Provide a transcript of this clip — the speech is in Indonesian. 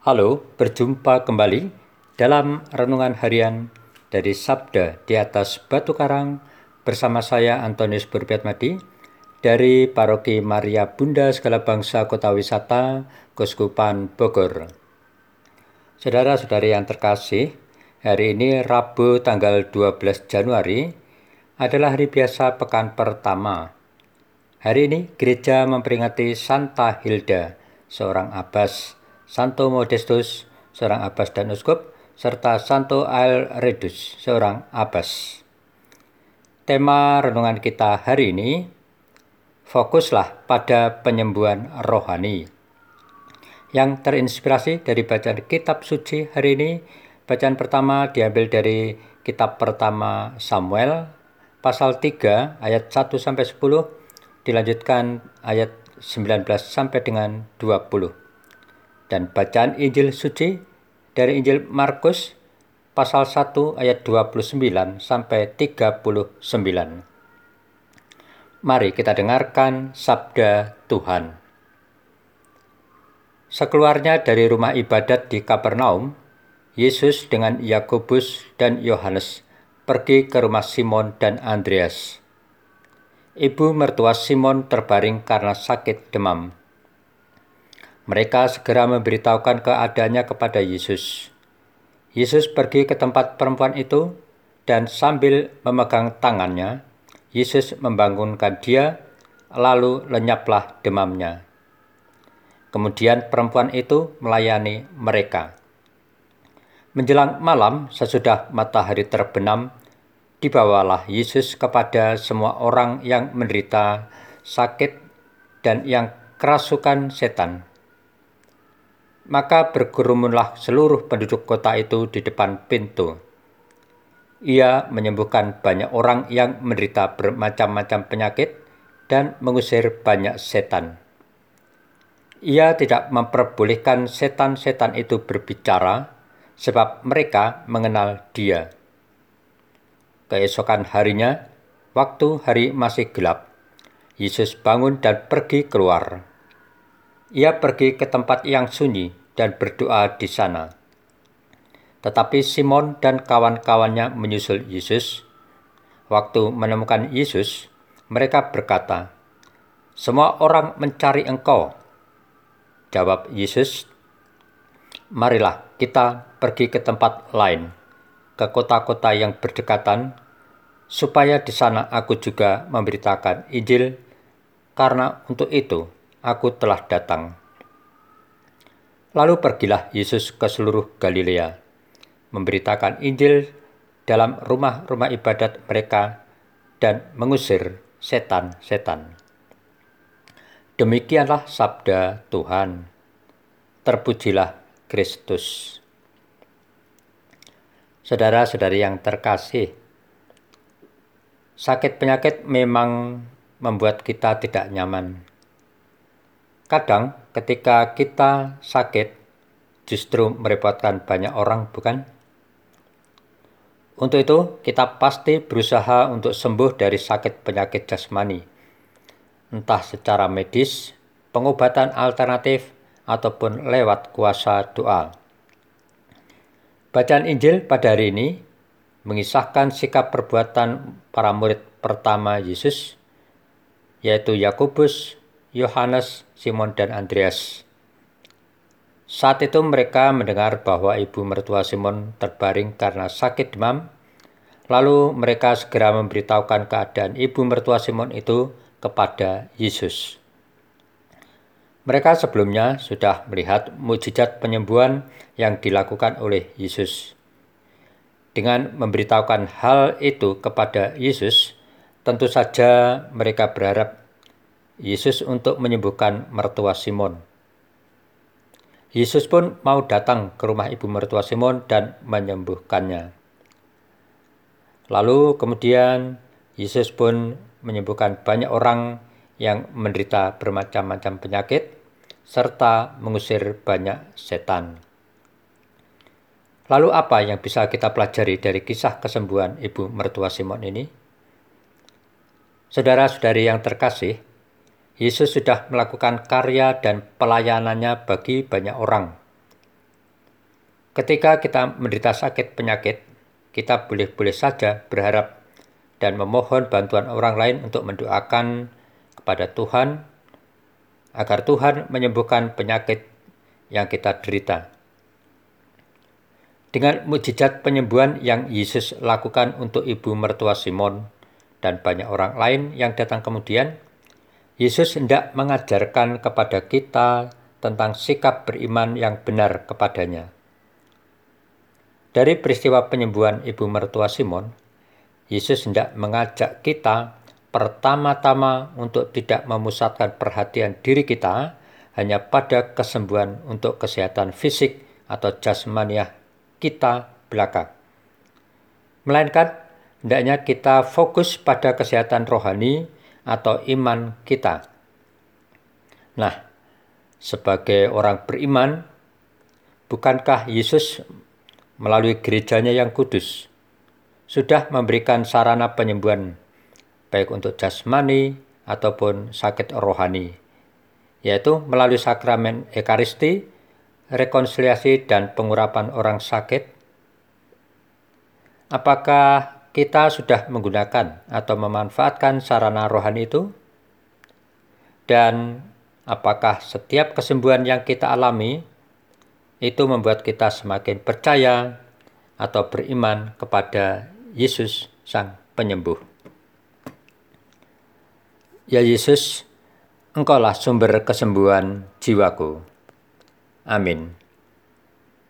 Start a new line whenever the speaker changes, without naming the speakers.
Halo, berjumpa kembali dalam renungan harian dari Sabda di atas Batu Karang bersama saya Antonius Burbiatmadi dari Paroki Maria Bunda Segala Bangsa Kota Wisata Kuskupan Bogor. Saudara-saudari yang terkasih, hari ini Rabu tanggal 12 Januari adalah hari biasa pekan pertama. Hari ini gereja memperingati Santa Hilda, seorang abbas Santo Modestus, seorang abbas dan uskup, serta Santo Aelredus, seorang abbas. Tema renungan kita hari ini, fokuslah pada penyembuhan rohani. Yang terinspirasi dari bacaan kitab suci hari ini, bacaan pertama diambil dari kitab pertama Samuel, pasal 3 ayat 1 sampai 10, dilanjutkan ayat 19 sampai dengan 20 dan bacaan Injil suci dari Injil Markus pasal 1 ayat 29 sampai 39. Mari kita dengarkan sabda Tuhan. Sekeluarnya dari rumah ibadat di Kapernaum, Yesus dengan Yakobus dan Yohanes pergi ke rumah Simon dan Andreas. Ibu mertua Simon terbaring karena sakit demam. Mereka segera memberitahukan keadaannya kepada Yesus. Yesus pergi ke tempat perempuan itu dan sambil memegang tangannya, Yesus membangunkan dia, lalu lenyaplah demamnya. Kemudian perempuan itu melayani mereka. Menjelang malam, sesudah matahari terbenam, dibawalah Yesus kepada semua orang yang menderita sakit dan yang kerasukan setan maka berkerumunlah seluruh penduduk kota itu di depan pintu. Ia menyembuhkan banyak orang yang menderita bermacam-macam penyakit dan mengusir banyak setan. Ia tidak memperbolehkan setan-setan itu berbicara, sebab mereka mengenal Dia. Keesokan harinya, waktu hari masih gelap, Yesus bangun dan pergi keluar. Ia pergi ke tempat yang sunyi dan berdoa di sana. Tetapi Simon dan kawan-kawannya menyusul Yesus. Waktu menemukan Yesus, mereka berkata, "Semua orang mencari Engkau." Jawab Yesus, "Marilah kita pergi ke tempat lain, ke kota-kota yang berdekatan, supaya di sana aku juga memberitakan Injil, karena untuk itu aku telah datang." Lalu pergilah Yesus ke seluruh Galilea, memberitakan Injil dalam rumah-rumah ibadat mereka dan mengusir setan-setan. Demikianlah sabda Tuhan. Terpujilah Kristus. Saudara-saudari yang terkasih, sakit penyakit memang membuat kita tidak nyaman. Kadang ketika kita sakit justru merepotkan banyak orang, bukan? Untuk itu, kita pasti berusaha untuk sembuh dari sakit penyakit jasmani, entah secara medis, pengobatan alternatif, ataupun lewat kuasa doa. Bacaan Injil pada hari ini mengisahkan sikap perbuatan para murid pertama Yesus, yaitu Yakobus, Yohanes, Simon, dan Andreas. Saat itu mereka mendengar bahwa ibu mertua Simon terbaring karena sakit demam. Lalu mereka segera memberitahukan keadaan ibu mertua Simon itu kepada Yesus. Mereka sebelumnya sudah melihat mujizat penyembuhan yang dilakukan oleh Yesus. Dengan memberitahukan hal itu kepada Yesus, tentu saja mereka berharap Yesus untuk menyembuhkan mertua Simon. Yesus pun mau datang ke rumah ibu mertua Simon dan menyembuhkannya. Lalu kemudian Yesus pun menyembuhkan banyak orang yang menderita bermacam-macam penyakit serta mengusir banyak setan. Lalu apa yang bisa kita pelajari dari kisah kesembuhan ibu mertua Simon ini? Saudara-saudari yang terkasih, Yesus sudah melakukan karya dan pelayanannya bagi banyak orang. Ketika kita menderita sakit penyakit, kita boleh-boleh saja berharap dan memohon bantuan orang lain untuk mendoakan kepada Tuhan agar Tuhan menyembuhkan penyakit yang kita derita. Dengan mujizat penyembuhan yang Yesus lakukan untuk ibu mertua Simon dan banyak orang lain yang datang kemudian, Yesus hendak mengajarkan kepada kita tentang sikap beriman yang benar kepadanya. Dari peristiwa penyembuhan ibu mertua Simon, Yesus hendak mengajak kita pertama-tama untuk tidak memusatkan perhatian diri kita hanya pada kesembuhan untuk kesehatan fisik atau jasmaniah kita belaka. Melainkan, hendaknya kita fokus pada kesehatan rohani atau iman kita. Nah, sebagai orang beriman, bukankah Yesus melalui gerejanya yang kudus, sudah memberikan sarana penyembuhan baik untuk jasmani ataupun sakit rohani, yaitu melalui sakramen Ekaristi, rekonsiliasi, dan pengurapan orang sakit. Apakah kita sudah menggunakan atau memanfaatkan sarana rohani itu? Dan apakah setiap kesembuhan yang kita alami itu membuat kita semakin percaya atau beriman kepada Yesus Sang Penyembuh. Ya Yesus, Engkaulah sumber kesembuhan jiwaku. Amin.